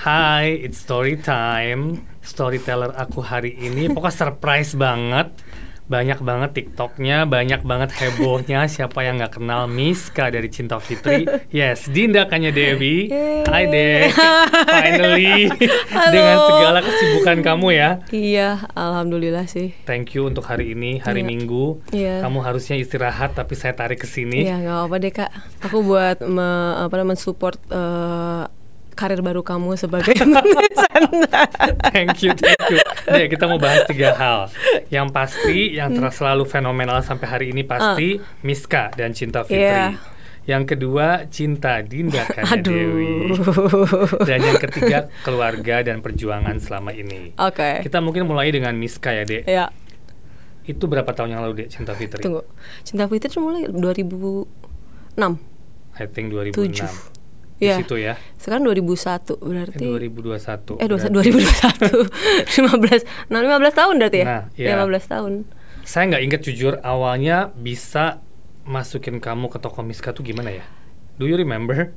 Hai, it's story time. Storyteller aku hari ini pokoknya surprise banget. Banyak banget TikToknya, banyak banget hebohnya. Siapa yang nggak kenal Miska dari Cinta Fitri? Yes, Dinda Kanya Dewi. Hai Dek, finally Halo. dengan segala kesibukan kamu ya. Iya, alhamdulillah sih. Thank you untuk hari ini, hari Iya. Minggu. Iya. Kamu harusnya istirahat, tapi saya tarik ke sini. Iya, nggak apa-apa deh kak. Aku buat me, apa namanya mensupport eh, karir baru kamu sebagai. Thank you, thank you. Dek, kita mau bahas tiga hal. Yang pasti, yang Hmm. terus selalu fenomenal sampai hari ini pasti Miska dan Cinta Fitri. Ah. Iya. Yang kedua, Cinta Dinda Kanya. Dewi. Dan yang ketiga, keluarga dan perjuangan selama ini. Oke. Kita mungkin mulai dengan Miska ya, Dek. Ya, Itu berapa tahun yang lalu, Dek, Cinta Fitri? tunggu. Cinta Fitri mulai 2006. I think 2006. Tujuh. Di Iya. situ ya. Sekarang 2001 Eh, berarti. 2021. Eh, dua- Berarti 2021. 15. Nah, 15 tahun berarti ya? Nah, iya. 15 tahun. Saya nggak inget jujur awalnya bisa masukin kamu ke toko Miska tuh gimana ya? Do you remember?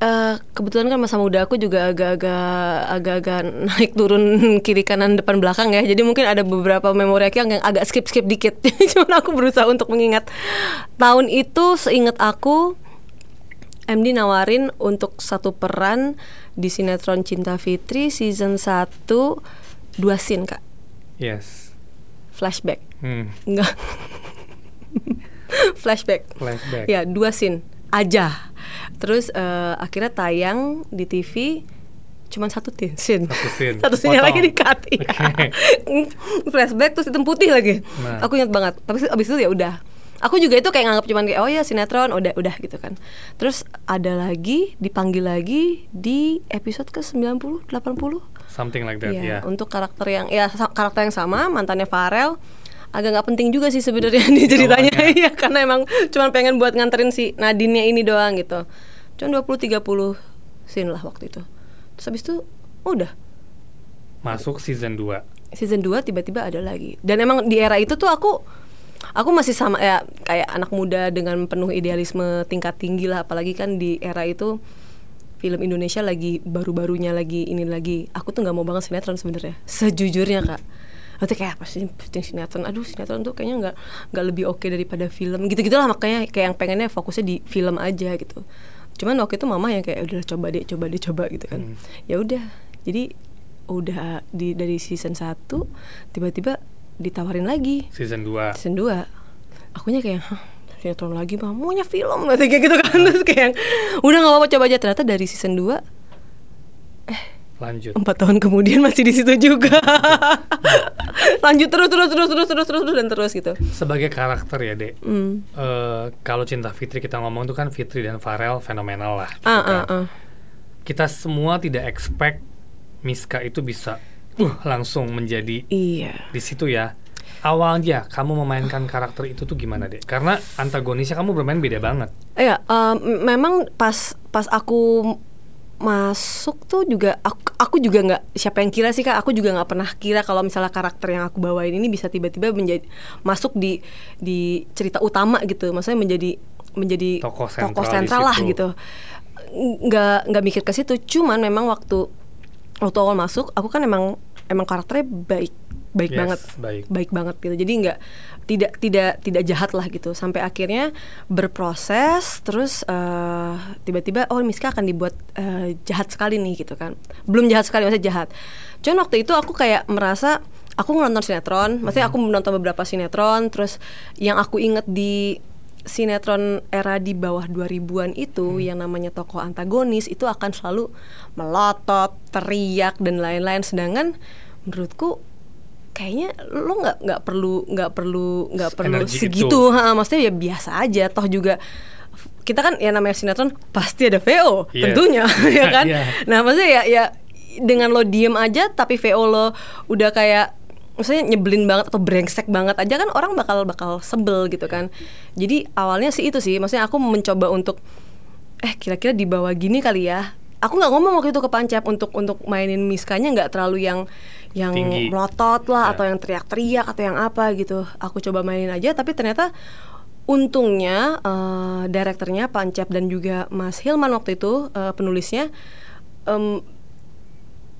Eh, kebetulan kan masa muda aku juga agak-agak agak-agak naik turun kiri kanan depan belakang ya. Jadi mungkin ada beberapa memori aku yang agak skip skip dikit. Cuman aku berusaha untuk mengingat. Tahun itu seingat aku MD nawarin untuk satu peran di sinetron Cinta Fitri season 1 dua scene kak Yes. flashback Hmm, enggak flashback flashback. Ya dua scene aja. Terus eh, akhirnya tayang di TV cuman satu ti- scene. Satu scene. Satu scene lagi di cut. iya. Flashback terus hitam putih lagi. Nah. Aku ingat banget. Tapi abis itu ya udah. Aku juga itu kayak nganggap cuman kayak oh ya sinetron udah udah gitu kan. Terus ada lagi dipanggil lagi di episode ke 90 80 Something like that, Iya, ya. untuk karakter yang ya karakter yang sama mantannya Farel agak nggak penting juga sih sebenarnya di ceritanya Awalnya. iya karena emang cuma pengen buat nganterin si Nadine ini doang gitu. Cuma 20 30 scene lah waktu itu. Terus habis itu udah Masuk season 2. season 2 tiba-tiba ada lagi. Dan emang di era itu tuh aku aku masih sama ya kayak anak muda dengan penuh idealisme tingkat tinggi lah. Apalagi kan di era itu film Indonesia lagi baru-barunya lagi ini lagi. Aku tuh nggak mau banget sinetron sebenarnya. Sejujurnya kak. Nanti kayak apa sih penting sinetron? Aduh sinetron tuh kayaknya nggak nggak lebih oke daripada film. Gitu gitulah makanya kayak yang pengennya fokusnya di film aja gitu. Cuman waktu itu mama yang kayak udah coba deh coba deh coba gitu kan. Ya udah. Jadi udah di dari season 1 tiba-tiba ditawarin lagi Season 2. season 2 akunya kayak Hah, sinetron lagi mah maunya film Kata kayak gitu kan terus kayak udah nggak apa-apa coba aja ternyata dari season 2 Lanjut. empat tahun kemudian masih di situ juga lanjut terus terus terus terus terus terus dan terus gitu Sebagai karakter ya, Dek. Hmm. eh, kalau Cinta Fitri kita ngomong tuh kan Fitri dan Farel fenomenal lah. gitu ah kan. ah ah Kita semua tidak expect Miska itu bisa uh, langsung menjadi iya di situ ya. Awalnya kamu memainkan karakter itu tuh gimana deh? Karena antagonisnya kamu bermain beda banget. Iya, em, memang pas pas aku masuk tuh juga aku, aku juga nggak siapa yang kira sih kak aku juga nggak pernah kira kalau misalnya karakter yang aku bawain ini bisa tiba-tiba menjadi masuk di di cerita utama gitu maksudnya menjadi menjadi Tokoh sentral di sentral lah gitu nggak nggak mikir ke situ cuman memang waktu waktu awal masuk aku kan emang emang karakternya baik baik Yes, banget baik. baik banget gitu. Jadi nggak tidak tidak tidak jahat lah gitu. Sampai akhirnya berproses terus eh, tiba-tiba oh Miska akan dibuat eh, jahat sekali nih gitu kan. Belum jahat sekali maksudnya jahat. Cuman waktu itu aku kayak merasa aku nonton sinetron maksudnya aku menonton beberapa sinetron terus yang aku inget di sinetron era di bawah 2000-an itu yang namanya tokoh antagonis itu akan selalu melotot, teriak dan lain-lain. Sedangkan menurutku kayaknya lo nggak nggak perlu nggak perlu nggak perlu Energi segitu. Ha, maksudnya ya biasa aja. Toh juga kita kan ya namanya sinetron pasti ada VO Yes. tentunya ya kan? Iya. nah maksudnya ya ya dengan lo diem aja tapi VO lo udah kayak maksudnya nyebelin banget atau brengsek banget aja kan orang bakal bakal sebel gitu kan. Jadi awalnya sih itu sih maksudnya aku mencoba untuk eh kira-kira di bawah gini kali ya aku nggak ngomong waktu itu ke Pancap untuk untuk mainin miskanya nggak terlalu yang yang Tinggi. melotot lah Ya. atau yang teriak-teriak atau yang apa gitu aku coba mainin aja tapi ternyata untungnya eh, direkturnya Pancap dan juga Mas Hilman waktu itu eh, penulisnya em,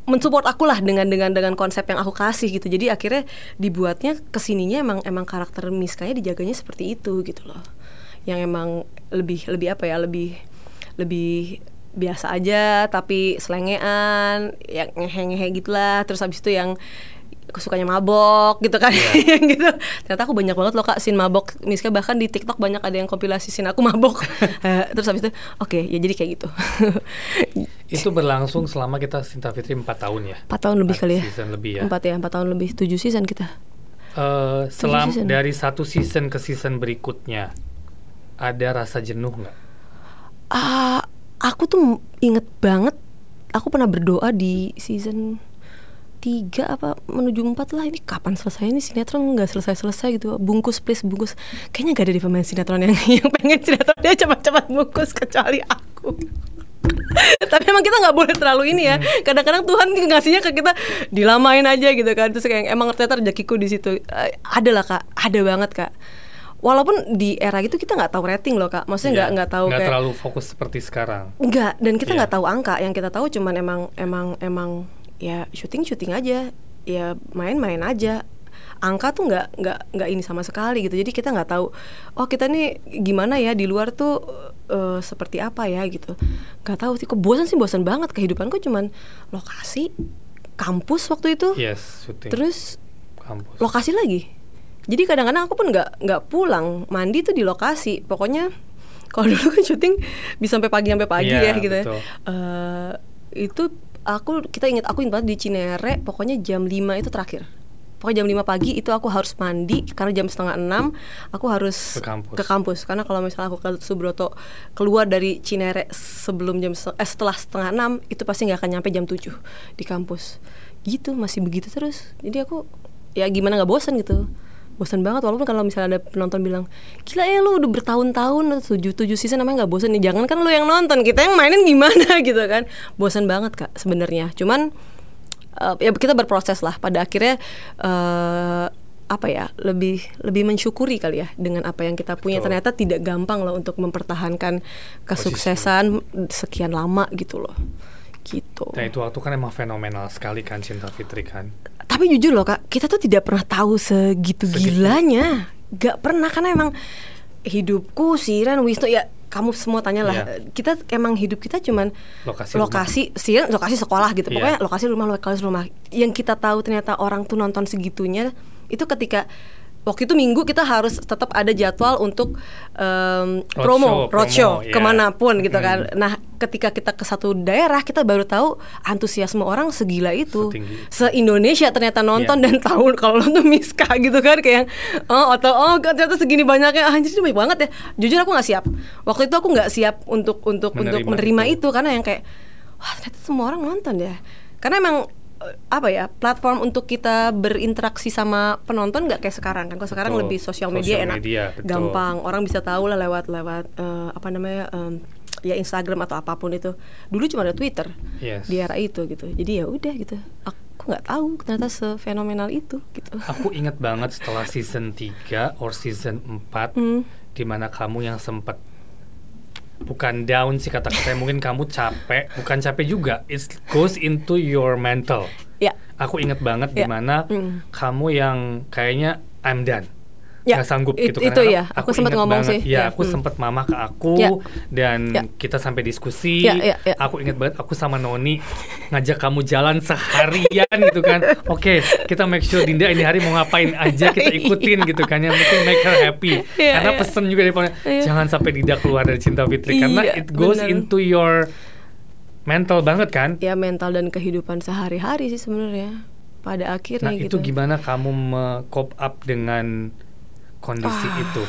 mensupport aku lah dengan dengan dengan konsep yang aku kasih gitu jadi akhirnya dibuatnya ke sininya emang emang karakter Miskanya dijaganya seperti itu gitu loh yang emang lebih lebih apa ya lebih lebih biasa aja tapi selengean yang ngehe-ngehe gitulah terus habis itu yang sukanya mabok gitu kan Iya. gitu ternyata aku banyak banget loh kak sin mabok Miska bahkan di TikTok banyak ada yang kompilasi sin aku mabok terus habis itu oke ya jadi kayak gitu Itu berlangsung selama kita Sinta Fitri 4 tahun ya. empat tahun lebih Empat kali ya season lebih ya. empat ya empat tahun lebih tujuh season kita Eh, selam season. dari satu season ke season berikutnya ada rasa jenuh nggak? ah aku tuh inget banget aku pernah berdoa di season tiga apa menuju empat lah. Ini kapan selesai ini sinetron? Nggak selesai selesai gitu. Bungkus please bungkus. Kayaknya gak ada di pemain sinetron yang yang pengen sinetron. Dia cepat-cepat bungkus kecuali aku. Tapi emang kita nggak boleh terlalu ini ya. Kadang-kadang Tuhan ngasihnya ke kita dilamain aja gitu kan. Terus kayak emang ternyata rezekiku di situ. Eh, ada lah kak. Ada banget kak walaupun di era itu kita nggak tahu rating loh kak maksudnya nggak Iya, nggak tahu nggak kayak terlalu fokus seperti sekarang. Enggak, dan kita nggak tahu angka. Yang kita tahu cuman emang emang emang ya syuting syuting aja, ya main-main aja. Angka tuh nggak nggak nggak ini sama sekali gitu. Jadi kita nggak tahu. Oh kita nih gimana ya di luar tuh eh, seperti apa ya gitu. Nggak tahu sih. Kok bosan sih bosan banget kehidupanku cuman lokasi, kampus waktu itu, Yes, syuting terus kampus. lokasi lagi. Jadi kadang-kadang aku pun nggak nggak pulang mandi tuh di lokasi. Pokoknya kalau dulu kan syuting bisa sampai pagi sampai pagi Iya, ya gitu. ya. Eh, itu aku kita ingat aku ingat banget di Cinere. Pokoknya jam 5 itu terakhir. Pokoknya jam 5 pagi itu aku harus mandi karena jam setengah enam aku harus Ke kampus. kampus. Karena kalau misalnya aku ke Subroto keluar dari Cinere sebelum jam eh, setelah setengah enam itu pasti nggak akan nyampe jam 7 di kampus. Gitu masih begitu terus. Jadi aku ya gimana nggak bosan gitu bosan banget walaupun kalau misalnya ada penonton bilang gila ya lu udah bertahun-tahun tujuh tujuh season namanya nggak bosan nih. Jangan kan lu yang nonton kita yang mainin gimana gitu kan. Bosan banget kak sebenarnya. Cuman eh, ya kita berproses lah. Pada akhirnya eh, apa ya lebih lebih mensyukuri kali ya dengan apa yang kita punya. Betul. ternyata tidak gampang loh untuk mempertahankan kesuksesan sekian lama gitu loh gitu Nah itu waktu kan emang fenomenal sekali kan Cinta Fitri kan. tapi jujur loh kak kita tuh tidak pernah tahu segitu Segitu. gilanya gak pernah karena emang hidupku Siren Wisnu ya kamu semua tanya lah Iya. kita emang hidup kita cuman Lokasi lokasi Siren lokasi sekolah gitu Iya. pokoknya lokasi rumah lokasi rumah yang kita tahu ternyata orang tuh nonton segitunya itu ketika waktu itu minggu kita harus tetap ada jadwal untuk em, Roadshow, promo promo, roadshow iya. ke mana pun gitu Mm. kan nah ketika kita ke satu daerah kita baru tahu antusiasme orang segila itu Setinggi se Indonesia ternyata nonton Iya. dan tahu kalau nonton Miska gitu kan kayak yang, oh atau oh ternyata segini banyaknya ah, anjir ini banyak banget ya jujur aku nggak siap waktu itu aku nggak siap untuk untuk untuk Menerima menerima itu. itu. karena yang kayak wah ternyata semua orang nonton ya karena emang apa ya platform untuk kita berinteraksi sama penonton nggak kayak sekarang kan kalau sekarang Betul. lebih sosial media Sosial enak media, betul. gampang orang bisa tahu lah lewat lewat eh, apa namanya em, ya Instagram atau apa pun itu dulu cuma ada Twitter Yes. di era itu gitu jadi ya udah gitu aku nggak tahu ternyata sefenomenal itu gitu Aku ingat banget setelah season 3 or season 4 Hmm. di mana kamu yang sempat bukan down sih kata-katanya mungkin kamu capek, bukan capek juga. It goes into your mental. ya Aku ingat banget di Ya. mana Mm. kamu yang kayaknya I'm done. Ya, nggak sanggup it- gitu itu Karena ya, aku sempat ingat ngomong banget, sih, Ya, ya, aku hmm. sempat mama ke aku Ya. dan Ya. kita sampai diskusi. Ya, ya, ya. Aku ingat banget aku sama Noni ngajak kamu jalan seharian gitu kan. Oke, kita make sure Dinda ini hari mau ngapain aja kita ikutin gitu kan yang penting make her happy. Iya, karena iya. pesen juga dari Iya. jangan sampai Dinda keluar dari Cinta Fitri karena Iya, it goes bener. into your mental banget kan. ya mental dan kehidupan sehari-hari sih sebenarnya pada akhirnya Nah, gitu itu gimana kamu me-cope up dengan kondisi Ah, itu?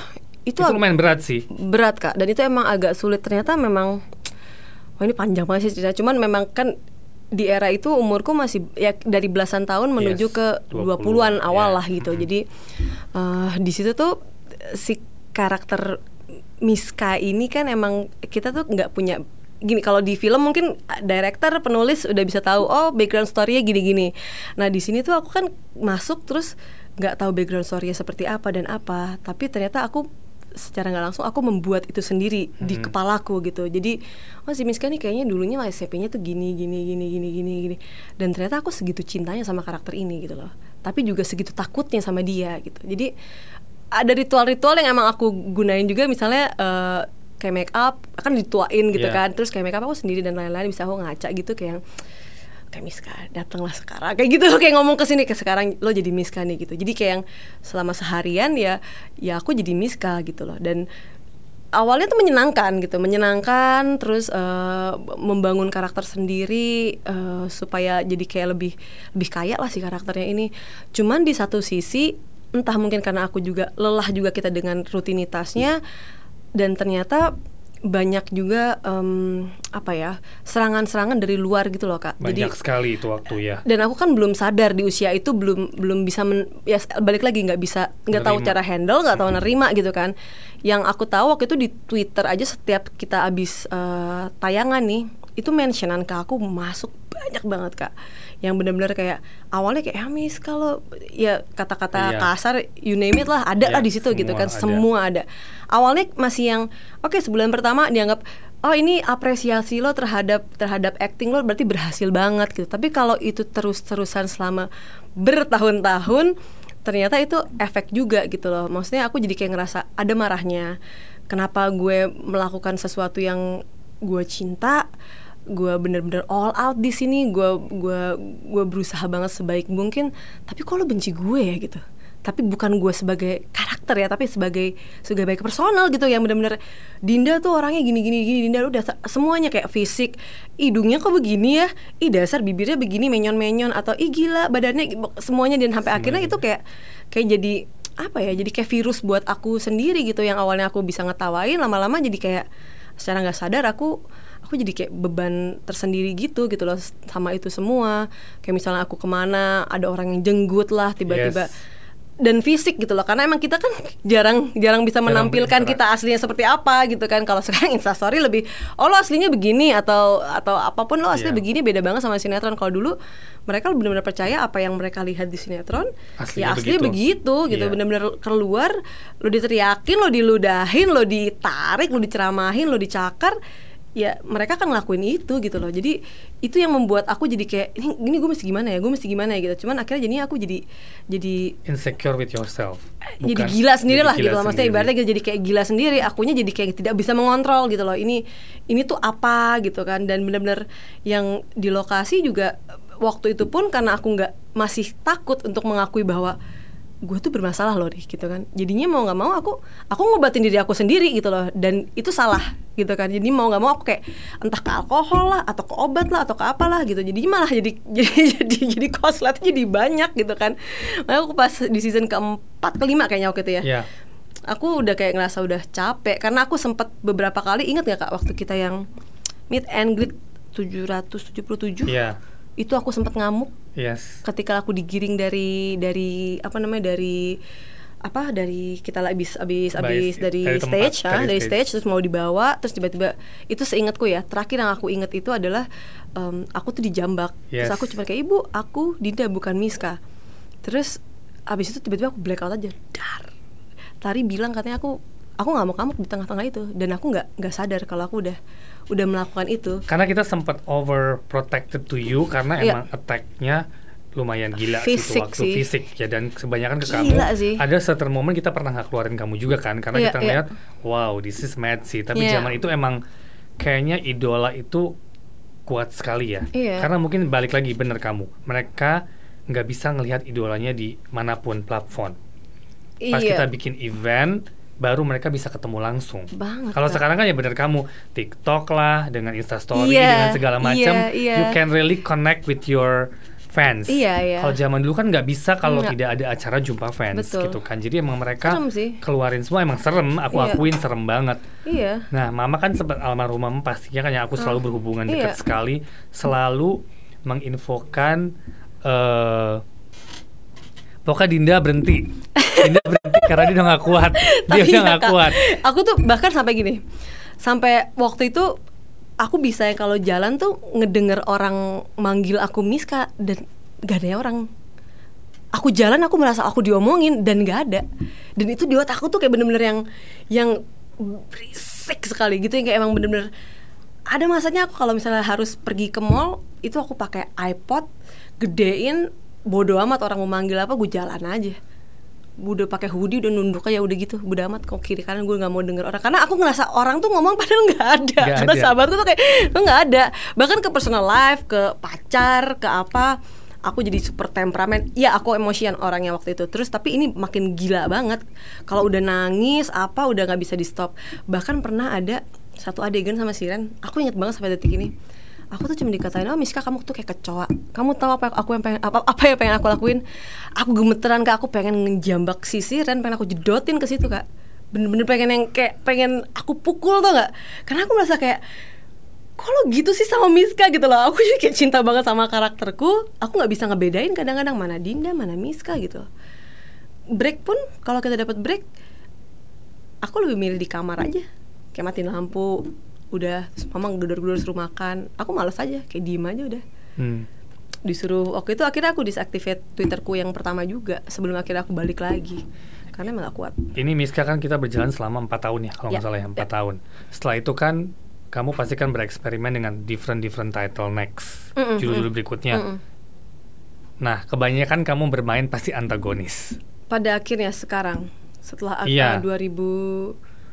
itu Itu lumayan berat sih. berat kak dan itu emang agak sulit ternyata memang wah ini panjang banget sih cerita cuman memang kan di era itu umurku masih ya dari belasan tahun menuju Yes, ke 20-an, 20-an awal ya. lah gitu Mhm. jadi eh, di situ tuh si karakter Miska ini kan emang kita tuh nggak punya gini kalau di film mungkin director penulis udah bisa tahu oh background story-nya gini-gini nah di sini tuh aku kan masuk terus nggak tahu background story-nya seperti apa dan apa tapi ternyata aku secara nggak langsung aku membuat itu sendiri di Hmm. kepalaku gitu. Jadi oh si Miska nih kayaknya dulunya SMP-nya tuh gini gini gini gini gini gini. Dan ternyata aku segitu cintanya sama karakter ini gitu loh. Tapi juga segitu takutnya sama dia gitu. Jadi ada ritual-ritual yang emang aku gunain juga misalnya eh, kayak make up akan dituain gitu Iya. kan. Terus kayak make up aku sendiri dan lain-lain bisa aku ngaca gitu kayak yang, kayak Miska datanglah sekarang. Kayak gitu kayak ngomong ke sini ke sekarang lo jadi Miska nih gitu. Jadi kayak yang selama seharian ya ya aku jadi Miska gitu loh. Dan awalnya tuh menyenangkan gitu menyenangkan terus eh, membangun karakter sendiri eh, supaya jadi kayak lebih lebih kaya lah si karakternya ini. Cuman di satu sisi entah mungkin karena aku juga lelah juga kita dengan rutinitasnya dan ternyata banyak juga em, apa ya serangan-serangan dari luar gitu loh kak. Banyak sekali itu waktu ya. dan aku kan belum sadar di usia itu belum belum bisa men, ya balik lagi nggak bisa nggak tahu cara handle nggak tahu nerima gitu kan. Yang aku tahu waktu itu di Twitter aja setiap kita habis eh, tayangan nih itu mentionan ke aku masuk banyak banget kak. Yang benar-benar kayak awalnya kayak Amis kalau ya kata-kata Iya. kasar you name it lah ada Iya, lah di situ gitu kan. Ada. semua ada. Awalnya masih yang oke sebulan pertama dianggap oh ini apresiasi lo terhadap terhadap acting lo berarti berhasil banget gitu. Tapi kalau itu terus-terusan selama bertahun-tahun ternyata itu efek juga gitu loh. Maksudnya aku jadi kayak ngerasa ada marahnya. Kenapa gue melakukan sesuatu yang gue cinta gue bener-bener all out di sini gue gua gue berusaha banget sebaik mungkin tapi kok lo benci gue ya gitu. Tapi bukan gue sebagai karakter ya tapi sebagai sebagai personal gitu yang bener-bener Dinda tuh orangnya gini gini gini Dinda udah se- semuanya kayak fisik. Hidungnya kok begini ya? Ih dasar bibirnya begini menyon menyon atau ih gila badannya semuanya dan sampai akhirnya itu kayak kayak jadi apa ya jadi kayak virus buat aku sendiri gitu yang awalnya aku bisa ngetawain lama-lama jadi kayak secara nggak sadar aku aku jadi kayak beban tersendiri gitu gitu loh sama itu semua kayak misalnya aku ke mana ada orang yang jenggut lah tiba-tiba Yes. dan fisik gitu loh karena emang kita kan jarang jarang bisa Jarang menampilkan kita aslinya seperti apa gitu kan kalau sekarang instastory lebih oh lo aslinya begini atau atau apa pun lo aslinya Iya. begini beda banget sama sinetron kalau dulu mereka benar-benar percaya apa yang mereka lihat di sinetron Aslinya ya aslinya begitu. begitu, gitu Iya. benar-benar keluar lo diteriakin lo diludahin lo ditarik lo diceramahin lo dicakar ya mereka kan ngelakuin itu gitu loh. Jadi itu yang membuat aku jadi kayak ini, ini gue mesti gimana ya? Gue mesti gimana ya? Gitu. Cuman akhirnya jadinya aku jadi jadi Insecure with yourself. jadi Bukan- gila sendiri jadi lah gila gitu loh. Maksudnya sendiri. ibaratnya gitu, jadi kayak gila sendiri. Akunya jadi kayak tidak bisa mengontrol gitu loh. Ini ini tuh apa gitu kan. Dan benar-benar yang di lokasi juga waktu itu pun karena aku nggak masih takut untuk mengakui bahwa gue tuh bermasalah loh nih gitu kan. Jadinya mau nggak mau aku aku ngobatin diri aku sendiri gitu loh dan itu salah gitu kan. Jadi mau nggak mau aku kayak entah ke alkohol lah atau ke obat lah atau ke apalah gitu. Jadi malah jadi jadi jadi jadi kosletnya jadi banyak gitu kan. Makanya aku pas di season keempat kelima kayaknya waktu itu ya Iya. aku udah kayak ngerasa udah capek. Karena aku sempat beberapa kali inget gak kak waktu kita yang meet and greet 777 Iya. Itu aku sempat ngamuk Yes. ketika aku digiring dari dari apa namanya dari apa dari kita lah abis abis abis Baik, dari, dari tempat, stage ah, dari dari stage. stage terus mau dibawa terus tiba-tiba itu seingatku ya terakhir yang aku inget itu adalah em, aku tuh dijambak terus Yes. aku cuma kayak ibu aku Dinda bukan Miska terus abis itu tiba-tiba aku blackout aja dar Tari bilang katanya aku aku nggak mau kamu di tengah-tengah itu dan aku nggak nggak sadar kalau aku udah udah melakukan itu Karena kita sempat overprotected to you karena Iya. emang attack-nya lumayan gila Fisik waktu sih. fisik ya dan kebanyakan ke kamu sih. ada certain momen kita pernah nggak keluarin kamu juga kan karena Iya, kita iya. ngeliat wow this is mad sih tapi Iya. zaman itu emang kayaknya idola itu kuat sekali ya Iya. karena mungkin balik lagi bener kamu mereka nggak bisa ngelihat idolanya di mana pun platform pas iya kita bikin event baru mereka bisa ketemu langsung. Banget, Kalau sekarang kan ya bener kamu TikTok lah dengan Instastory Iya, dengan segala macam, iya, iya. you can really connect with your fans. Iya, iya. Kalau zaman dulu kan nggak bisa kalau tidak ada acara jumpa fans Betul. gitu kan. Jadi emang mereka keluarin semua emang serem. Aku Iya. akuin serem banget. iya Nah, mama kan sempat almarhumah pastinya kan yang aku selalu berhubungan dekat iya. sekali, selalu menginfokan eh pokoknya Dinda berhenti. Dinda berhenti karena dia udah gak kuat. Dia Tapi udah ya, gak Kak, kuat. Aku tuh bahkan sampai gini. Sampai waktu itu aku bisa yang kalau jalan tuh ngedenger orang manggil aku Miska dan gak ada orang. aku jalan aku merasa aku diomongin dan nggak ada dan itu di otak aku tuh kayak bener-bener yang yang berisik sekali gitu yang kayak emang bener-bener ada masanya aku kalau misalnya harus pergi ke mall itu aku pakai iPod gedein bodo amat orang mau manggil apa gue jalan aja udah pakai hoodie udah nunduk aja udah gitu. Udah amat kok kiri kanan gue nggak mau denger orang. Karena aku ngerasa orang tuh ngomong padahal nggak ada. Nggak karena ada. sahabatku tuh kayak "Lu nggak ada. Bahkan ke personal life ke pacar ke apa aku jadi super temperamen ya aku emosian orangnya waktu itu. Terus tapi ini makin gila banget. Kalau udah nangis apa udah nggak bisa di stop bahkan pernah ada satu adegan sama Siren. Aku inget banget sampai detik ini aku tuh cuma dikatain oh Miska kamu tuh kayak kecoa. Kamu tahu apa aku yang pengen apa, apa yang pengen aku lakuin? Aku gemeteran kak. Aku pengen ngejambak si Siren pengen aku jedotin ke situ kak. Bener-bener pengen yang kayak pengen aku pukul tuh nggak? Karena aku merasa kayak kalau gitu sih sama Miska? Gitu loh. Aku juga kayak cinta banget sama karakterku. Aku nggak bisa ngebedain kadang-kadang mana Dinda mana Miska gitu. Break pun kalau kita dapat break aku lebih milih di kamar aja. Kayak matiin lampu udah terus mama gedor-gedor suruh makan aku males aja kayak diem aja udah Hmm. disuruh waktu itu akhirnya aku disaktifat twitterku yang pertama juga sebelum akhirnya aku balik lagi karena emang gak kuat Ini Miska kan kita berjalan selama empat tahun ya kalau nggak Ya, salah ya empat ya. tahun. Setelah itu kan kamu pasti kan bereksperimen dengan different different title next Mm-mm, judul-judul berikutnya. Mm-mm. Nah kebanyakan kamu bermain pasti antagonis. pada akhirnya sekarang setelah aku Iya. 2000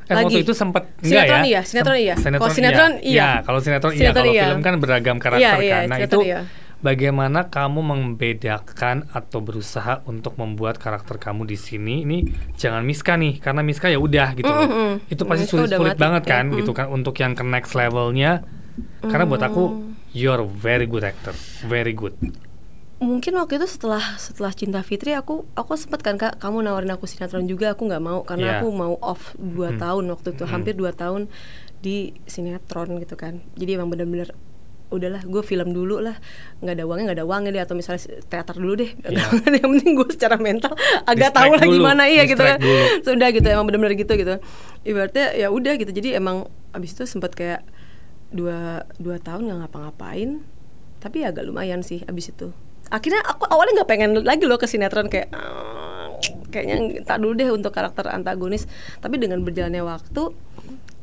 Eh, waktu itu sempat enggak sinetron ya? iya sinetron iya Sinetron, kalau sinetron iya, iya. kalau sinetron, iya, Sinetron kalau iya. film kan beragam karakter Iya, iya, kan. Nah, itu iya. bagaimana kamu membedakan atau berusaha untuk membuat karakter kamu di sini ini jangan Miska nih, karena Miska ya udah gitu. Mm, mm, mm. Itu pasti Miska sulit banget kan Mm, mm. gitu kan untuk yang ke next levelnya. Karena buat aku you're a very good actor, very good. Mungkin waktu itu setelah setelah cinta Fitri aku aku sempet kan kak kamu nawarin aku sinetron juga aku nggak mau karena aku mau off 2 Hmm. tahun waktu itu Hmm. hampir 2 tahun di sinetron gitu kan. Jadi emang bener-bener udahlah gue film dulu lah nggak ada uangnya nggak ada uangnya deh atau misalnya teater dulu deh ada Iya. yang penting gue secara mental agak tahu lah gimana iya gitu kan. sudah gitu emang bener-bener gitu gitu. Ibaratnya ya udah gitu jadi emang abis itu sempet kayak dua dua tahun nggak ngapa-ngapain tapi ya agak lumayan sih abis itu akhirnya aku awalnya nggak pengen lagi loh ke sinetron kayak "Ah, kayaknya tak dulu deh untuk karakter antagonis. Tapi dengan berjalannya waktu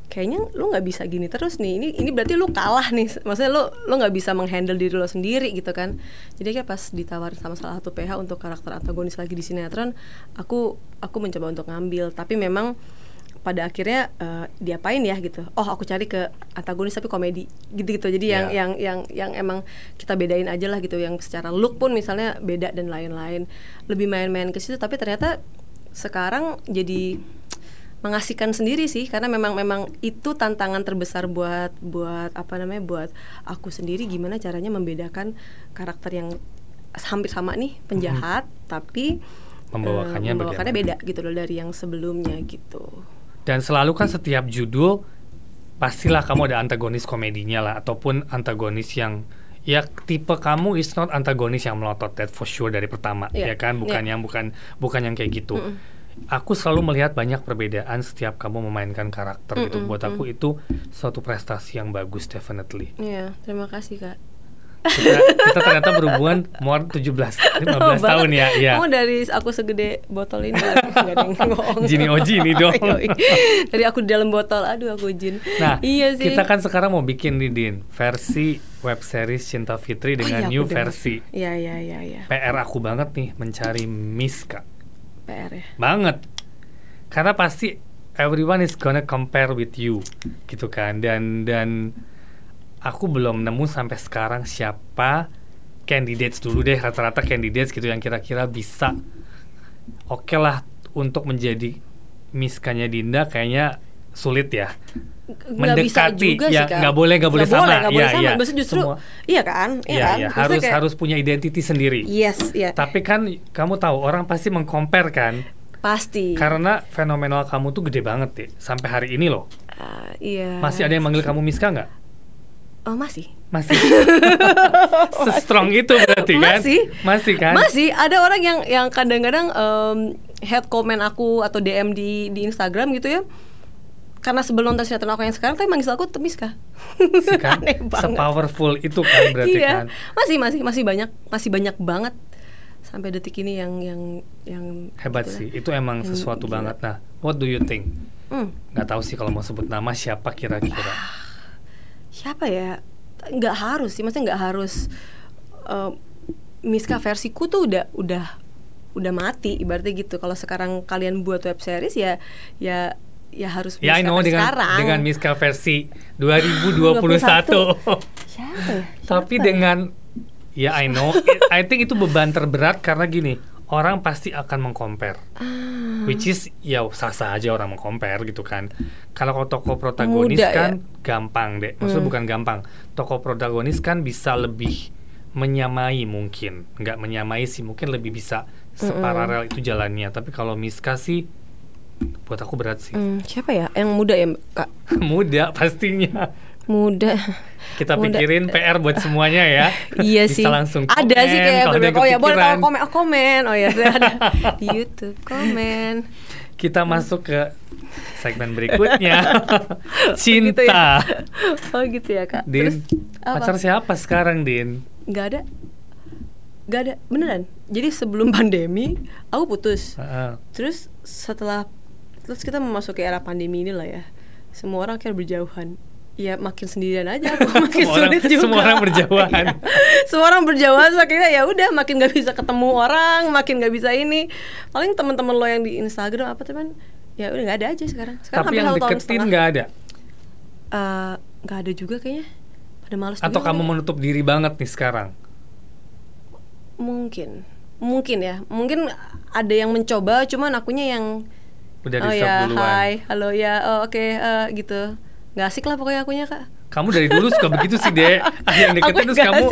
kayaknya lu nggak bisa gini terus nih. Ini ini berarti lu kalah nih. Maksudnya lu lu nggak bisa menghandle diri lo sendiri gitu kan. Jadi kayak pas ditawarin sama salah satu PH untuk karakter antagonis lagi di sinetron aku aku mencoba untuk ngambil. Tapi memang pada akhirnya eh, diapain ya gitu. Oh aku cari ke antagonis tapi komedi gitu gitu jadi yang Ya. yang yang yang emang kita bedain aja lah gitu. Yang secara look pun misalnya beda dan lain-lain. Lebih main-main ke situ tapi ternyata sekarang jadi mengasihkan sendiri sih. Karena memang memang itu tantangan terbesar buat buat apa namanya buat aku sendiri. Gimana caranya membedakan karakter yang hampir sama nih penjahat tapi Membawakannya eh, membawakannya bagaimana? beda gitu loh dari yang sebelumnya gitu Dan selalu kan setiap judul pastilah kamu ada antagonis komedinya lah ataupun antagonis yang ya tipe kamu is not antagonis yang melotot that for sure dari pertama ya Iya, kan bukan iya. yang bukan bukan yang kayak gitu. Mm-mm. Aku selalu melihat banyak perbedaan setiap kamu memainkan karakter gitu. Mm-mm, Buat aku itu suatu prestasi yang bagus definitely. Iya terima kasih kak Kita, kita ternyata berhubungan more 17 15 tahun ya. ya. Kamu dari aku segede botol ini. Jini Oji ini dong. Dari aku di dalam botol Aduh aku jin Nah, Iya sih kita kan sekarang mau bikin nih Din versi web series Cinta Fitri Oh dengan iya, new versi. Iya iya iya iya PR aku banget nih mencari Miska. PR ya Banget. Karena pasti everyone is gonna compare with you gitu kan dan dan aku belum nemu sampai sekarang siapa candidates dulu deh rata-rata candidates gitu yang kira-kira bisa. Oke lah untuk menjadi Miskanya Dinda kayaknya sulit ya. Nggak bisa mendekati. juga ya nggak boleh nggak boleh sama. nggak boleh Iya, sama. iya. Maksudnya justru Semua- iya kan? Iya Iya, kan? iya. Maksudnya harus kayak- harus punya identity sendiri. Yes iya. Tapi kan kamu tahu orang pasti mengcompare kan? Pasti. Karena fenomenal kamu tuh gede banget deh sampai hari ini loh. Ah, iya. Masih ada yang manggil kamu Miska nggak oh masih masih se-strong itu berarti kan Masih. masih kan Masih ada orang yang yang kadang-kadang em, head comment aku atau DM di di Instagram gitu ya. Karena sebelum nonton sinetron aku yang sekarang tapi manggil aku Temiska. Sih kan Aneh banget. sepowerful itu kan berarti iya. kan Masih masih masih banyak masih banyak banget sampai detik ini yang yang yang Hebat gitu sih, lah. itu emang Yang sesuatu gila. banget. Nah, what do you think? Hmm, Nggak tahu sih kalau mau sebut nama siapa kira-kira. Siapa ya? Nggak harus sih maksudnya nggak harus eh, Miska versiku tuh udah udah udah mati ibaratnya gitu. Kalau sekarang kalian buat web series ya ya ya harus Ya, I Miska know dengan sekarang. dengan Miska versi 2021. siapa ya? Tapi Siapa ya? dengan ya I know, I think itu beban terberat karena gini, orang pasti akan mengcompare. Ah. Which is ya sah-sah aja orang mengcompare gitu kan. Kalau tokoh protagonis Muda ya? kan gampang deh. Maksudnya Hmm. bukan gampang. Tokoh protagonis kan bisa lebih menyamai mungkin. Nggak menyamai sih, mungkin lebih bisa separalel itu jalannya. Tapi kalau Miska sih buat aku berat sih. Hmm, siapa ya yang muda ya kak Muda pastinya. Muda Kita Muda. pikirin PR buat semuanya ya. Iya Bisa sih. langsung ada sih komen kayak kalau beberapa oh ya boleh kalau komen oh, komen oh ya saya ada di YouTube komen Kita masuk ke segmen berikutnya. Gitu Cinta. ya. oh gitu ya kak Din, apa? pacar siapa sekarang, Din? nggak ada nggak ada beneran jadi sebelum pandemi aku putus Heeh. terus setelah terus kita memasuki era pandemi ini lah ya semua orang kayak berjauhan ya makin sendirian aja aku makin Semua orang- sulit juga. semua orang berjauhan. Semua orang berjauhan so akhirnya ya udah makin gak bisa ketemu orang makin gak bisa ini. Paling teman-teman lo yang di Instagram apa teman? Ya udah nggak ada aja sekarang. Sekarang Tapi yang deketin nggak ada? Eh, nggak ada juga kayaknya. Pada males Atau kamu menutup diri banget nih sekarang? mungkin. Mungkin ya. Mungkin ada yang mencoba cuman akunya yang Udah oh ya duluan. hai halo ya oh, oke eh, gitu nggak asik lah pokoknya akunya kak. Kamu dari dulu suka begitu sih. Ada yang deketin terus kamu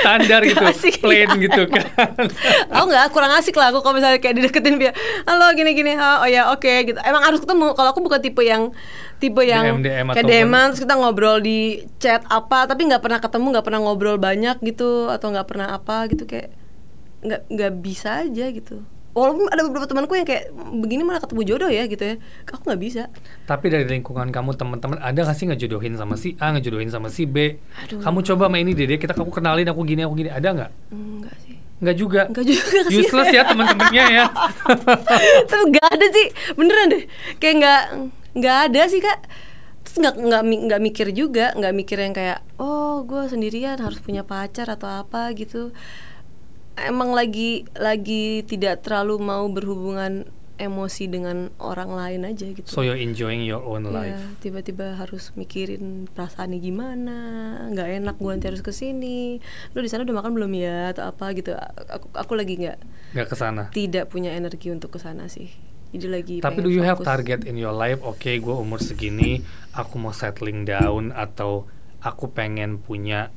standar gitu, asik, plain iya. gitu kan. aku nggak kurang asik lah aku kalau misalnya kayak dideketin dia. Halo gini gini oh ya oke gitu. Emang harus ketemu. Kalau aku bukan tipe yang tipe yang DM, DM kayak DM terus kita ngobrol di chat apa tapi nggak pernah ketemu nggak pernah ngobrol banyak gitu atau nggak pernah apa gitu kayak nggak nggak bisa aja gitu walaupun ada beberapa temanku yang kayak begini malah ketemu jodoh ya gitu ya aku nggak bisa Tapi dari lingkungan kamu teman-teman ada nggak sih ngejodohin sama si A, ngejodohin sama si B? Aduh. Kamu coba sama ini Dede, kita aku kenalin aku gini aku gini, ada nggak? enggak sih Nggak juga. Enggak juga kasihan. Useless ya teman-temannya ya. tapi nggak ada sih beneran deh kayak nggak nggak ada sih kak terus nggak nggak mi- nggak mikir juga nggak mikir yang kayak oh gue sendirian harus punya pacar atau apa gitu emang lagi lagi tidak terlalu mau berhubungan emosi dengan orang lain aja gitu So you're enjoying your own Iya, life. tiba-tiba harus mikirin perasaannya gimana, nggak enak gue nanti harus ke sini. Lu di sana udah makan belum ya atau apa gitu. Aku aku lagi nggak Nggak ke sana. tidak punya energi untuk ke sana sih. Jadi lagi Tapi do you have fokus. target in your life? Oke, gue umur segini, aku mau settling down atau aku pengen punya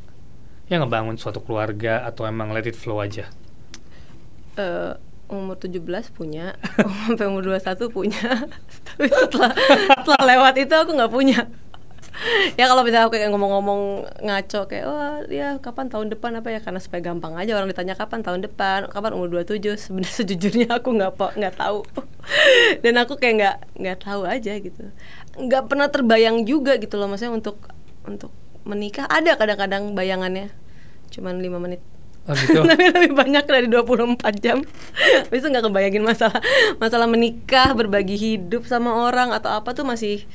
ya ngebangun suatu keluarga atau emang let it flow aja. Eh, umur 17 punya, sampai umur 21 punya. Tapi setelah setelah lewat itu aku nggak punya. ya kalau misalnya aku kayak ngomong-ngomong ngaco kayak oh ya kapan tahun depan apa ya karena supaya gampang aja orang ditanya kapan tahun depan kapan umur 27 sebenarnya sejujurnya aku nggak nggak tahu dan aku kayak nggak nggak tahu aja gitu nggak pernah terbayang juga gitu loh maksudnya untuk untuk menikah ada kadang-kadang bayangannya. Cuman lima menit. Oh gitu. tapi lebih banyak dari 24 jam. Itu nggak kebayangin masalah masalah menikah berbagi hidup sama orang atau apa tuh masih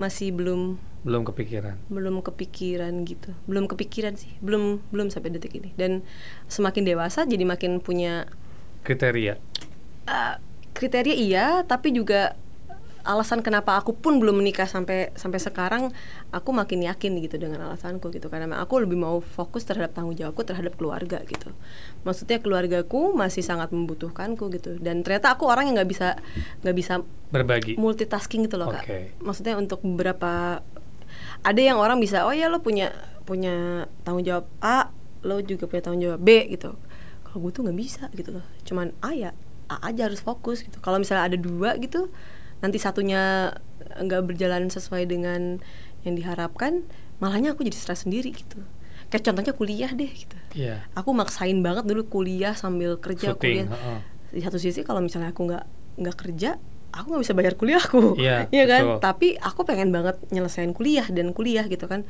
masih belum. Belum kepikiran. belum kepikiran gitu. Belum kepikiran sih. Belum belum sampai detik ini. Dan semakin dewasa jadi makin punya Kriteria. eh, kriteria iya tapi juga alasan kenapa aku pun belum menikah sampai sampai sekarang aku makin yakin gitu dengan alasanku gitu. Karena aku lebih mau fokus terhadap tanggung jawabku terhadap keluarga gitu. Maksudnya keluargaku masih sangat membutuhkanku gitu. Dan ternyata aku orang yang nggak bisa nggak bisa Berbagi. multitasking gitu loh kak. Oke. maksudnya untuk beberapa ada yang orang bisa oh ya lo punya punya tanggung jawab A lo juga punya tanggung jawab B gitu. Kalau gue tuh nggak bisa gitu loh. Cuman A ya A aja harus fokus gitu. Kalau misalnya ada dua gitu nanti satunya nggak berjalan sesuai dengan yang diharapkan malahnya aku jadi stres sendiri gitu. Kayak contohnya kuliah deh gitu. Iya. aku maksain banget dulu kuliah sambil kerja Syuting, kuliah. heeh. di satu sisi kalau misalnya aku nggak nggak kerja aku nggak bisa bayar kuliahku Iya, Iya kan? betul. tapi aku pengen banget nyelesain kuliah dan kuliah gitu kan.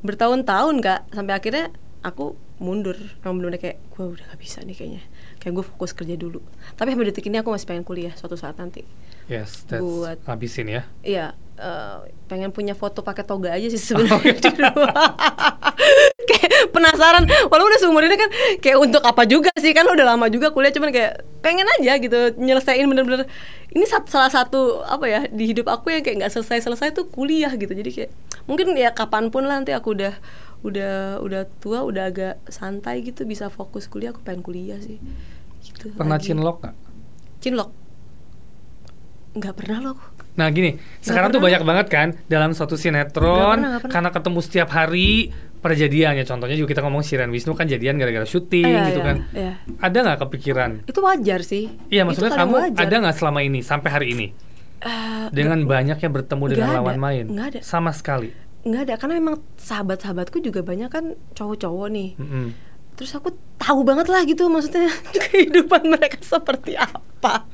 Bertahun-tahun kak sampai akhirnya aku mundur. Bener kayak gue udah gak bisa nih kayaknya kayak gue fokus kerja dulu. Tapi sampai detik ini aku masih pengen kuliah suatu saat nanti. Yes, that's Buat- habisin ya. Iya, eh, pengen punya foto pakai toga aja sih Oh, sebenarnya rumah. kayak penasaran, walaupun udah seumur ini kan kayak untuk apa juga sih? Kan udah lama juga kuliah cuman kayak pengen aja gitu nyelesain bener-bener. Ini sat- salah satu apa ya di hidup aku yang kayak nggak selesai-selesai tuh kuliah gitu. Jadi kayak mungkin ya kapan pun lah nanti aku udah udah udah tua udah agak santai gitu bisa fokus kuliah aku pengen kuliah sih gitu Pernah lagi. cinlok nggak? cinlok nggak pernah loh. Nah gini, sekarang tuh banyak banget kan dalam suatu sinetron pernah, nggak pernah. karena ketemu setiap hari perjadiannya. Contohnya juga kita ngomong Shiren Wisnu kan jadian gara-gara syuting Iya, gitu iya, kan. iya. Ada nggak kepikiran? itu wajar sih Iya maksudnya kamu wajar. ada nggak selama ini sampai hari ini Eh, dengan banyak yang bertemu dengan nggak ada, lawan main? nggak ada. Sama sekali. nggak ada karena memang sahabat-sahabatku juga banyak kan cowok-cowok nih Mm-mm. Terus aku tahu banget lah gitu maksudnya kehidupan mereka seperti apa.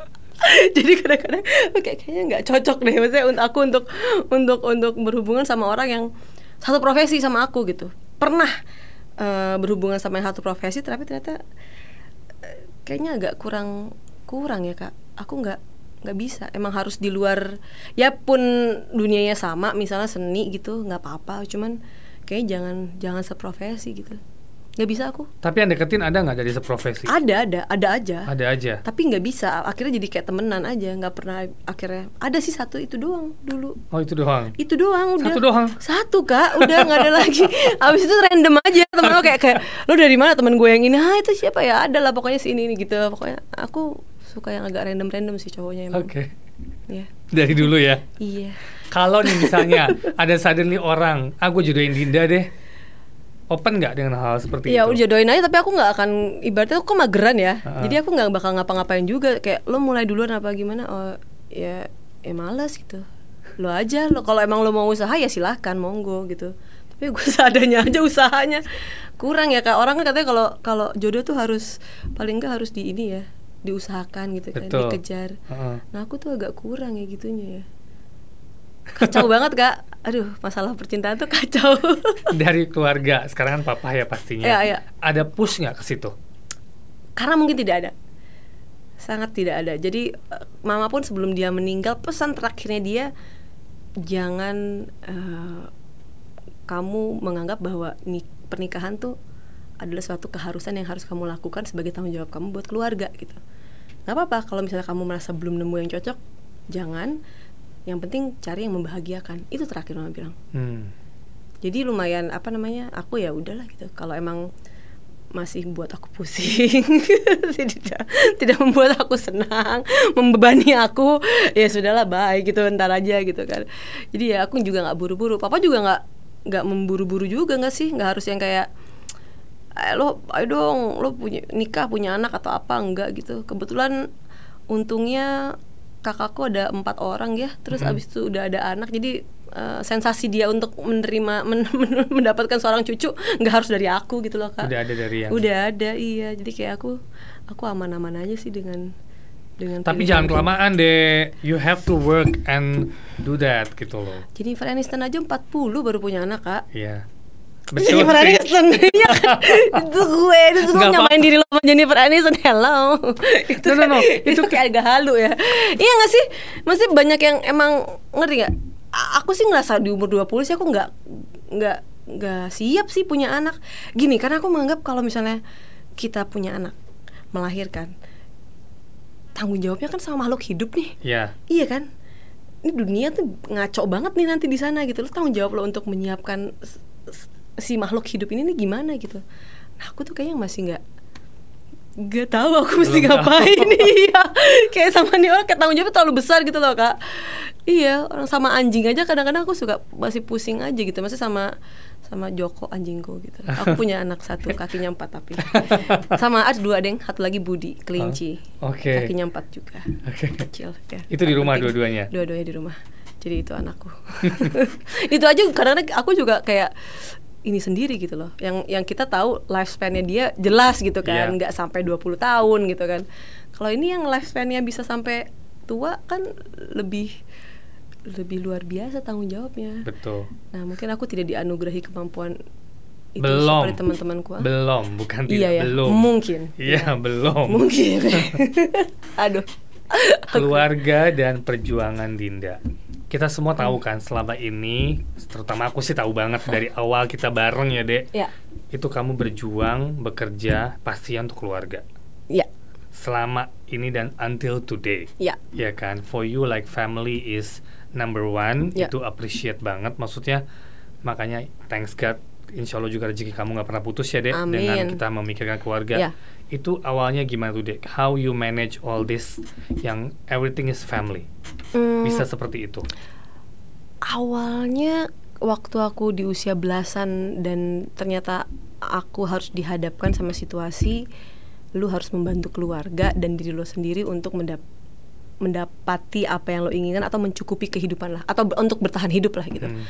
Jadi kadang-kadang kayak kayaknya nggak cocok deh. Maksudnya untuk aku untuk untuk untuk berhubungan sama orang yang satu profesi sama aku gitu. Pernah eh, berhubungan sama yang satu profesi tapi ternyata eh, kayaknya agak kurang kurang ya kak. Aku nggak nggak bisa. Emang harus di luar ya pun dunianya sama misalnya seni gitu nggak apa-apa. Cuman kayaknya jangan jangan seprofesi gitu nggak bisa aku Tapi yang deketin ada nggak dari seprofesi? ada ada ada aja Ada aja. tapi nggak bisa akhirnya jadi kayak temenan aja nggak pernah akhirnya ada sih satu itu doang dulu Oh itu doang. itu doang udah Satu doang? satu kak udah nggak ada lagi abis itu random aja temen lo kayak kayak lo dari mana temen gue yang ini ah itu siapa ya ada lah pokoknya si ini, ini gitu pokoknya aku suka yang agak random random sih cowoknya emang Oke. Iya. Dari dulu ya. iya Kalau nih misalnya ada suddenly orang, ah gue jodohin Dinda deh. Open nggak dengan hal seperti Iya itu? udah jodohin aja tapi aku nggak akan ibaratnya aku mageran ya Ha-ha. jadi aku nggak bakal ngapa-ngapain juga kayak lo mulai duluan apa gimana oh ya ya malas gitu lo aja lo kalau emang lo mau usaha ya silahkan monggo gitu tapi gue seadanya aja usahanya kurang ya kak orang kan katanya kalau kalau jodoh tuh harus paling nggak harus di ini ya diusahakan gitu kan Betul. dikejar Heeh. nah aku tuh agak kurang ya gitunya ya kacau banget kak. Aduh masalah percintaan tuh kacau. Dari keluarga, sekarang kan papa ya pastinya. Iya, iya. Ada push nggak ke situ? karena mungkin tidak ada. Sangat tidak ada. Jadi eh, mama pun sebelum dia meninggal pesan terakhirnya dia jangan eh, kamu menganggap bahwa nik- pernikahan tuh adalah suatu keharusan yang harus kamu lakukan sebagai tanggung jawab kamu buat keluarga gitu. Nggak apa-apa kalau misalnya kamu merasa belum nemu yang cocok jangan yang penting cari yang membahagiakan. Itu terakhir mama bilang. Hmm. jadi lumayan apa namanya aku ya udahlah gitu. Kalau emang masih buat aku pusing tidak tidak membuat aku senang membebani aku ya sudahlah baik gitu ntar aja gitu kan. Jadi ya aku juga nggak buru-buru. Papa juga nggak nggak memburu-buru juga nggak sih? Nggak harus yang kayak eh, lo ayo dong lo punya nikah punya anak atau apa? Enggak gitu. Kebetulan untungnya kakakku ada empat orang ya terus Mhm. abis itu udah ada anak jadi eh, sensasi dia untuk menerima men- men- mendapatkan seorang cucu nggak harus dari aku gitu loh kak Udah ada dari yang. udah ada iya jadi kayak aku aku aman-aman aja sih dengan dengan Tapi jangan kelamaan deh. You have to work and do that gitu loh. Jennifer Aniston aja 40 baru punya anak kak Iya. Betul. Jennifer sih. Aniston Iya kan Itu gue Itu gue Nggak nyamain diri lo sama Jennifer Aniston Hello Itu No, no, no. kayak- Itu Itu- kayak agak halu ya Iya gak sih Masih banyak yang emang Ngerti gak A- Aku sih ngerasa di umur 20 sih Aku gak Gak Gak siap sih punya anak Gini karena aku menganggap Kalau misalnya Kita punya anak Melahirkan Tanggung jawabnya kan sama makhluk hidup nih Iya. Iya kan? Ini dunia tuh ngaco banget nih nanti di sana gitu. Lo tanggung jawab lo untuk menyiapkan si makhluk hidup ini nih gimana gitu. Nah, aku tuh kayaknya masih nggak nggak tahu aku mesti Belum ngapain. Iya. Kayak sama nih orang kayak tanggung jawabnya terlalu besar gitu loh kak. Iya orang sama anjing aja kadang-kadang aku suka masih pusing aja gitu. Masih sama sama Joko anjingku gitu. Aku punya anak satu kakinya empat tapi. Sama ada dua deng. Satu lagi Budi kelinci. Oh, oke. kakinya empat juga. Oke. kecil ya. Itu di rumah dua-duanya? dua-duanya di rumah. Jadi itu anakku. Itu aja karena aku juga kayak ini sendiri gitu loh yang yang kita tahu lifespan-nya dia jelas gitu kan Iya. nggak sampai 20 tahun gitu kan kalau ini yang lifespan-nya bisa sampai tua kan lebih lebih luar biasa tanggung jawabnya Betul. nah mungkin aku tidak dianugerahi kemampuan itu Belum. seperti teman-temanku ah. Belum, bukan tidak Iya ya, belum. mungkin. Iya, belum. Mungkin. Aduh. Keluarga dan perjuangan Dinda. Kita semua tahu kan selama ini, terutama aku sih tahu banget dari awal kita bareng ya, Dek. Ya. Itu kamu berjuang, bekerja pasti untuk keluarga. Ya. Selama ini dan until today. Ya. Ya kan, for you like family is number one, Ya. itu appreciate banget. Maksudnya makanya thanks God, insya Allah juga rezeki kamu nggak pernah putus ya dek dengan kita memikirkan keluarga. Ya. Itu awalnya gimana tuh dek? How you manage all this yang everything is family? Hmm, Bisa seperti itu? awalnya waktu aku di usia belasan dan ternyata aku harus dihadapkan sama situasi lu harus membantu keluarga dan diri lo sendiri untuk mendap mendapati apa yang lo inginkan atau mencukupi kehidupan lah atau untuk bertahan hidup lah gitu Hmm.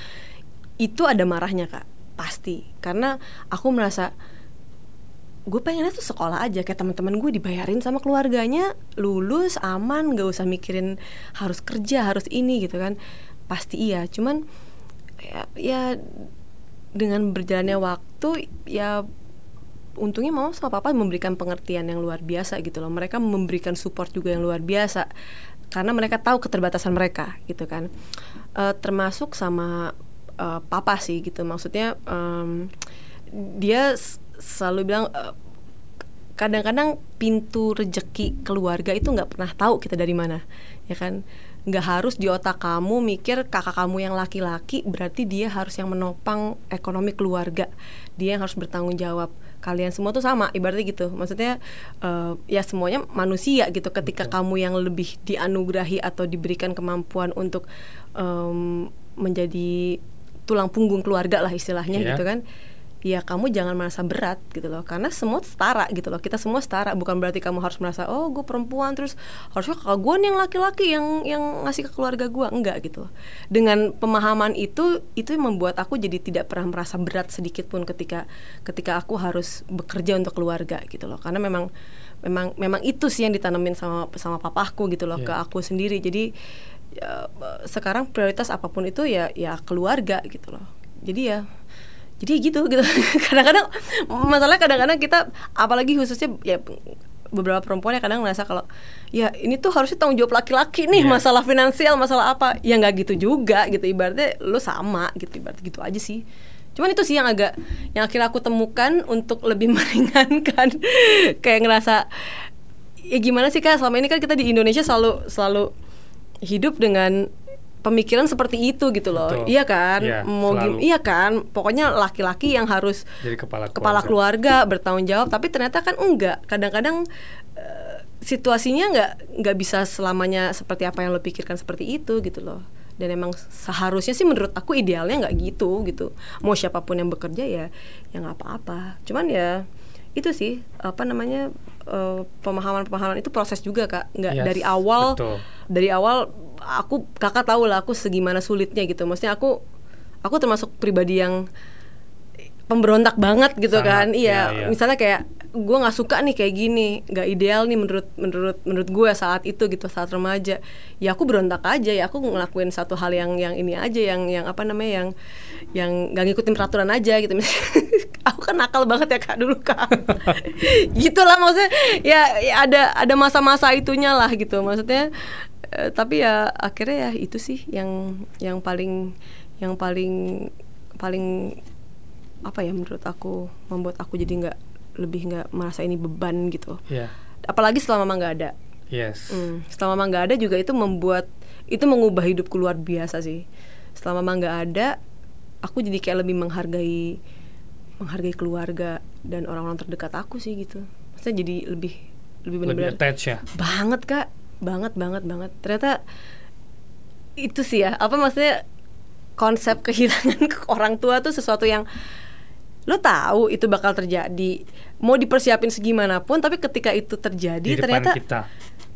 itu ada marahnya kak pasti. Karena aku merasa gue pengennya tuh sekolah aja kayak teman-teman gue dibayarin sama keluarganya lulus aman gak usah mikirin harus kerja harus ini gitu kan. Pasti iya cuman ya, ya dengan berjalannya waktu ya untungnya mama sama papa memberikan pengertian yang luar biasa gitu loh. Mereka memberikan support juga yang luar biasa karena mereka tahu keterbatasan mereka gitu kan. Eh, termasuk sama eh, papa sih gitu. Maksudnya em, dia selalu bilang eh, kadang-kadang pintu rejeki keluarga itu nggak pernah tahu kita dari mana ya kan? Nggak harus di otak kamu mikir kakak kamu yang laki-laki berarti dia harus yang menopang ekonomi keluarga. Dia yang harus bertanggung jawab. Kalian semua tuh sama ibaratnya gitu. Maksudnya eh, ya semuanya manusia gitu. Ketika kamu yang lebih dianugerahi atau diberikan kemampuan untuk em, menjadi tulang punggung keluarga lah istilahnya Iya. gitu kan. Ya kamu jangan merasa berat gitu loh karena semua setara gitu loh. Kita semua setara bukan berarti kamu harus merasa oh gue perempuan terus harusnya kakak gue nih yang laki-laki yang yang ngasih ke keluarga gue enggak gitu loh. Dengan pemahaman itu itu yang membuat aku jadi tidak pernah merasa berat sedikit pun ketika ketika aku harus bekerja untuk keluarga gitu loh. Karena memang memang memang itu sih yang ditanamin sama sama papaku gitu loh Iya. ke aku sendiri. Jadi ya, sekarang prioritas apa pun itu ya ya keluarga gitu loh. Jadi ya jadi gitu gitu. Kadang-kadang masalah kadang-kadang kita apalagi khususnya ya beberapa perempuan yang kadang ngerasa kalau ya ini tuh harusnya tanggung jawab laki-laki nih Iya. masalah finansial masalah apa. Ya nggak gitu juga gitu. Ibaratnya lu sama gitu ibarat gitu aja sih. Cuman itu sih yang agak yang akhirnya aku temukan untuk lebih meringankan. Kayak ngerasa ya gimana sih kak? Selama ini kan kita di Indonesia selalu selalu hidup dengan pemikiran seperti itu gitu loh. Betul. iya kan? Iya, mau gim- selalu. iya kan? Pokoknya laki-laki yang harus Jadi kepala kepala keluarga bertanggung jawab tapi ternyata kan enggak. Kadang-kadang eh, situasinya nggak nggak bisa selamanya seperti apa yang lo pikirkan seperti itu gitu loh. Dan emang seharusnya sih menurut aku idealnya nggak gitu gitu. Mau siapa pun yang bekerja ya ya nggak apa-apa. Cuman ya itu sih apa namanya eh, pemahaman-pemahaman itu proses juga kak nggak Yes, dari awal betul. dari awal aku kakak tahu lah aku segimana sulitnya gitu maksudnya aku aku termasuk pribadi yang pemberontak banget gitu Sangat, kan. Iya iya, iya. misalnya kayak gue nggak suka nih kayak gini nggak ideal nih menurut menurut menurut gue saat itu gitu saat remaja. Ya aku berontak aja ya aku ngelakuin satu hal yang yang ini aja yang yang apa namanya yang yang nggak ngikutin peraturan aja gitu. Aku kan nakal banget ya kak dulu kak. Gitulah maksudnya. Ya, ya ada ada masa-masa itunya lah gitu. Maksudnya eh, tapi ya akhirnya ya itu sih yang yang paling yang paling paling apa ya menurut aku membuat aku jadi nggak lebih nggak merasa ini beban gitu. Iya. apalagi setelah mama nggak ada. Yes. Hmm, setelah mama nggak ada juga itu membuat itu mengubah hidupku luar biasa sih. Setelah mama nggak ada aku jadi kayak lebih menghargai menghargai keluarga dan orang-orang terdekat aku sih gitu. Maksudnya jadi lebih lebih benar-benar attach ya. banget kak. Banget banget banget. Ternyata itu sih ya. Apa maksudnya? Konsep kehilangan ke orang tua tuh sesuatu yang lo tahu itu bakal terjadi. Mau dipersiapin segimanapun tapi ketika itu terjadi Di ternyata kita.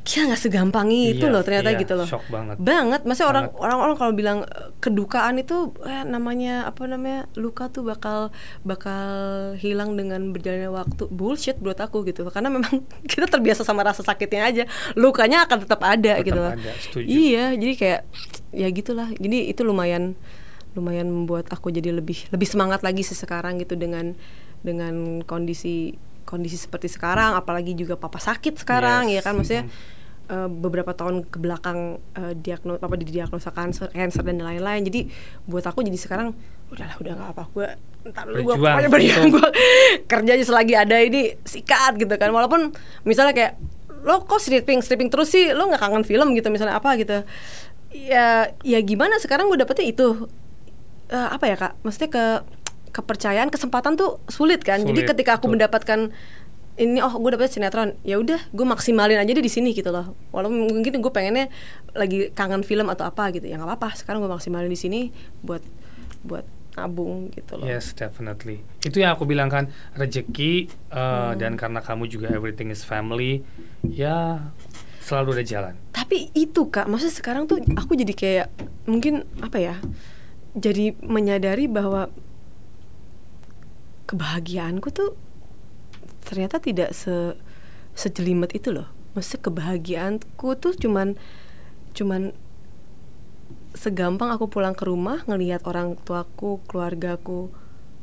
ya nggak segampang itu Iya, loh ternyata iya, gitu loh. shock banget. banget. Maksudnya orang orang orang kalau bilang eh, kedukaan itu eh, namanya apa namanya luka tuh bakal bakal hilang dengan berjalannya waktu. Bullshit buat aku gitu. Karena memang kita terbiasa sama rasa sakitnya aja. Lukanya akan tetap ada Tetap gitu loh. ada, setuju. iya jadi kayak ya gitulah. Jadi itu lumayan lumayan membuat aku jadi lebih lebih semangat lagi sih sekarang gitu dengan dengan kondisi kondisi seperti sekarang. Apalagi juga papa sakit sekarang Yes. ya kan? Maksudnya Mhm. eh, beberapa tahun ke belakang eh, diagno apa didiagnosa cancer, cancer dan lain-lain. Jadi buat aku jadi sekarang udahlah udah nggak apa gue ntar dulu gue Berjuang, pokoknya berjuang betul. gue kerja aja selagi ada ini sikat gitu kan. Walaupun misalnya kayak lo kok stripping stripping terus sih? Lo nggak kangen film gitu misalnya apa gitu? Ya ya gimana? Sekarang gue dapetnya itu Eh, apa ya kak maksudnya ke kepercayaan kesempatan tuh sulit kan jadi Sulit, ketika aku betul. mendapatkan ini oh gue dapet sinetron ya udah gue maksimalin aja deh di sini gitu loh walaupun mungkin gue pengennya lagi kangen film atau apa gitu ya nggak apa-apa sekarang gue maksimalin di sini buat buat nabung gitu loh Yes, definitely. Itu yang aku bilang kan rezeki uh, Hmm. dan karena kamu juga everything is family, ya selalu ada jalan. tapi itu kak maksudnya sekarang tuh aku jadi kayak mungkin apa ya jadi menyadari bahwa kebahagiaanku tuh ternyata tidak se sejelimet itu loh. Maksudnya kebahagiaanku tuh cuman cuman segampang aku pulang ke rumah ngelihat orang tuaku keluargaku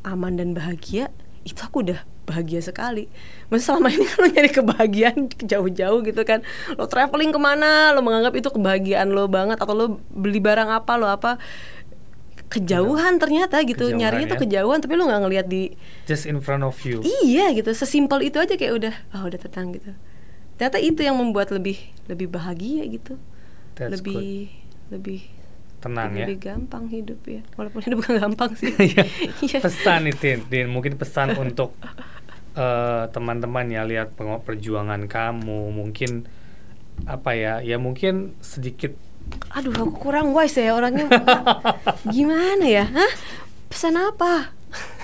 aman dan bahagia itu aku udah bahagia sekali. Maksudnya selama ini lo nyari kebahagiaan jauh-jauh gitu kan. Lo traveling ke mana, lo menganggap itu kebahagiaan lo banget Atau lo beli barang apa, lo apa Kejauhan ternyata gitu Kejauhan, Nyarinya tuh ya. kejauhan tapi lo nggak ngelihat di Just in front of you. Iya gitu, sesimpel itu aja kayak udah Oh udah tenang gitu Ternyata itu yang membuat lebih lebih bahagia gitu That's Lebih lebih Tenang ya. lebih gampang hidup ya Walaupun hidup bukan gampang sih Iya. Iya. pesan itu, Din. Mungkin pesan untuk eh, teman-teman ya lihat perjuangan kamu. Mungkin apa ya? Ya mungkin sedikit aduh aku kurang wise ya orangnya. Gimana ya? Hah? pesan apa?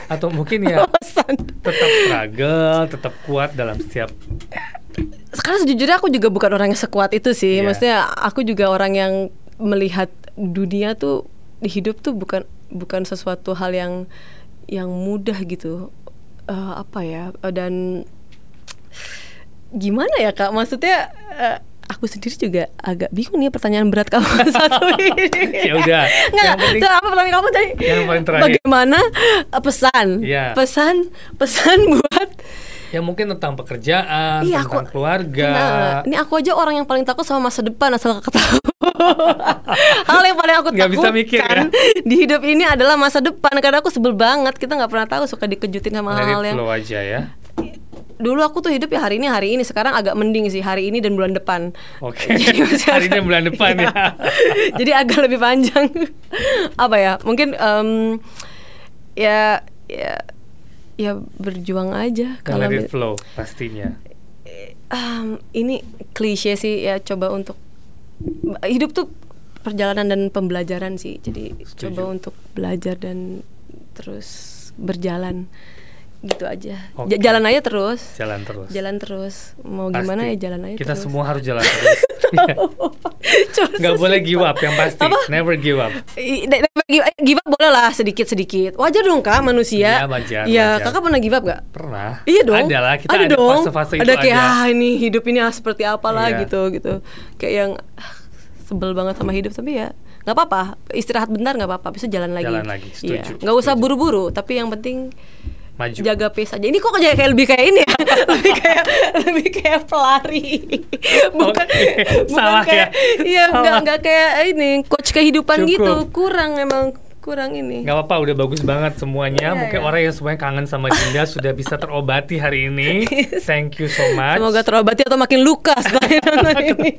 Atau mungkin ya pesan. tetap struggle, tetap kuat dalam setiap sekarang sejujurnya aku juga bukan orang yang sekuat itu sih. Iya. maksudnya aku juga orang yang melihat dunia tuh di hidup tuh bukan bukan sesuatu hal yang yang mudah gitu. Eh, apa ya? Eh, dan gimana ya kak? Maksudnya eh, aku sendiri juga agak bingung nih pertanyaan berat kamu satu ini Ya udah, nggak yang penting- apa pertanyaan kamu tadi Yang paling terakhir. bagaimana eh, pesan Iya. pesan pesan buat ya mungkin tentang pekerjaan, Iya, tentang aku- keluarga. Nah, ini aku aja orang yang paling takut sama masa depan asal tahu. Hal yang paling aku Nggak bisa takutkan mikir ya? di hidup ini adalah masa depan karena aku sebel banget. Kita nggak pernah tahu suka dikejutin sama hal-hal yang aja ya. Dulu aku tuh hidup ya hari ini hari ini sekarang agak mending sih hari ini dan bulan depan. Oke. Jadi masih Hari ini agak- bulan depan ya. Jadi agak lebih panjang. Apa ya? Mungkin em, ya ya ya berjuang aja Dan let mi- it flow pastinya. Em, ini klise sih ya coba untuk hidup tuh perjalanan dan pembelajaran sih jadi Setuju. coba untuk belajar dan terus berjalan gitu aja. Ja- jalan aja terus Jalan terus. jalan terus mau Pasti. gimana ya jalan aja Kita terus semua harus jalan terus. Nggak boleh give up yang pasti. Apa? Never give up. I- da- da- give give up boleh lah sedikit sedikit wajar dong kak manusia Iya, wajar, Iya, wajar. kakak pernah give up gak Pernah. Iya dong. Ada lah. Kita ada, ada, dong. fase-fase itu ada kayak ada. ah ini hidup ini ah, seperti apalah Iya. gitu gitu. Kayak yang ah, sebel banget sama hidup tapi ya nggak apa-apa istirahat bentar nggak apa-apa bisa jalan lagi. Jalan lagi, setuju, Nggak usah buru-buru tapi yang penting Maju. jaga pace aja. Ini kok kayak kayak lebih kayak ini ya. lebih kayak lebih kayak pelari. bukan Oke, bukan salah kayak ya. iya Salah. nggak nggak kayak ini coach kehidupan Cukup. gitu. Kurang emang kurang ini. Nggak apa-apa, udah bagus banget semuanya. Iya, Mungkin iya. orang yang semuanya kangen sama Dinda sudah bisa terobati hari ini. Thank you so much. Semoga terobati atau makin luka setelah nonton ini.